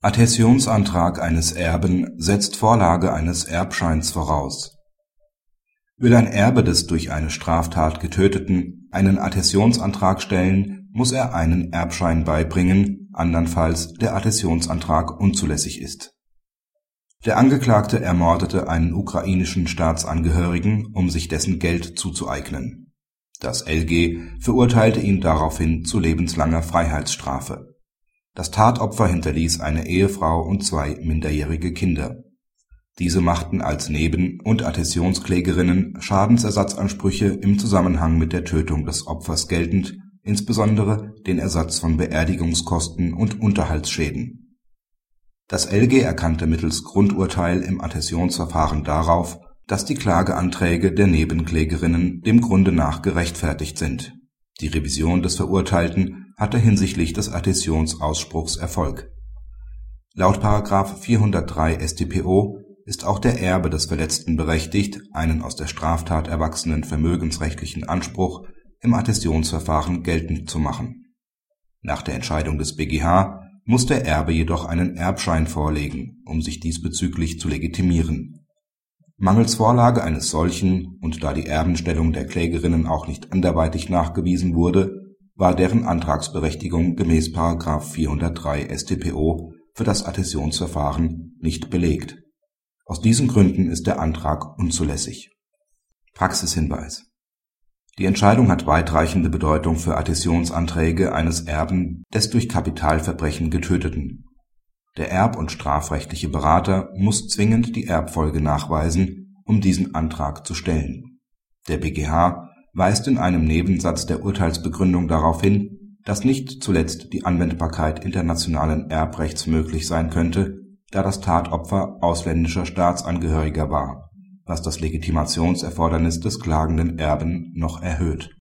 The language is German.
Adhäsionsantrag eines Erben setzt Vorlage eines Erbscheins voraus. Will ein Erbe des durch eine Straftat Getöteten einen Adhäsionsantrag stellen, muss er einen Erbschein beibringen, andernfalls der Adhäsionsantrag unzulässig ist. Der Angeklagte ermordete einen ukrainischen Staatsangehörigen, um sich dessen Geld zuzueignen. Das LG verurteilte ihn daraufhin zu lebenslanger Freiheitsstrafe das Tatopfer hinterließ eine Ehefrau und zwei minderjährige Kinder. Diese machten als Neben und Adhäsionsklägerinnen Schadensersatzansprüche im Zusammenhang mit der Tötung des Opfers geltend, insbesondere den Ersatz von Beerdigungskosten und Unterhaltsschäden. Das LG erkannte mittels Grundurteil im Adhäsionsverfahren darauf, dass die Klageanträge der Nebenklägerinnen dem Grunde nach gerechtfertigt sind. Die Revision des Verurteilten hatte hinsichtlich des Adhäsionsausspruchs Erfolg. Laut § 403 StPO ist auch der Erbe des Verletzten berechtigt, einen aus der Straftat erwachsenen vermögensrechtlichen Anspruch im Adhäsionsverfahren geltend zu machen. Nach der Entscheidung des BgH muss der Erbe jedoch einen Erbschein vorlegen, um sich diesbezüglich zu legitimieren. Mangels Vorlage eines solchen und da die Erbenstellung der Klägerinnen auch nicht anderweitig nachgewiesen wurde war deren Antragsberechtigung gemäß § 403 StPO für das Adhäsionsverfahren nicht belegt. Aus diesen Gründen ist der Antrag unzulässig. Praxishinweis Die Entscheidung hat weitreichende Bedeutung für Adhäsionsanträge eines Erben des durch Kapitalverbrechen Getöteten. Der erb und strafrechtliche Berater muss zwingend die Erbfolge nachweisen, um diesen Antrag zu stellen. Der BgH weist in einem Nebensatz der Urteilsbegründung darauf hin, dass nicht zuletzt die Anwendbarkeit internationalen Erbrechts möglich sein könnte, da das Tatopfer ausländischer Staatsangehöriger war, was das Legitimationserfordernis des klagenden Erben noch erhöht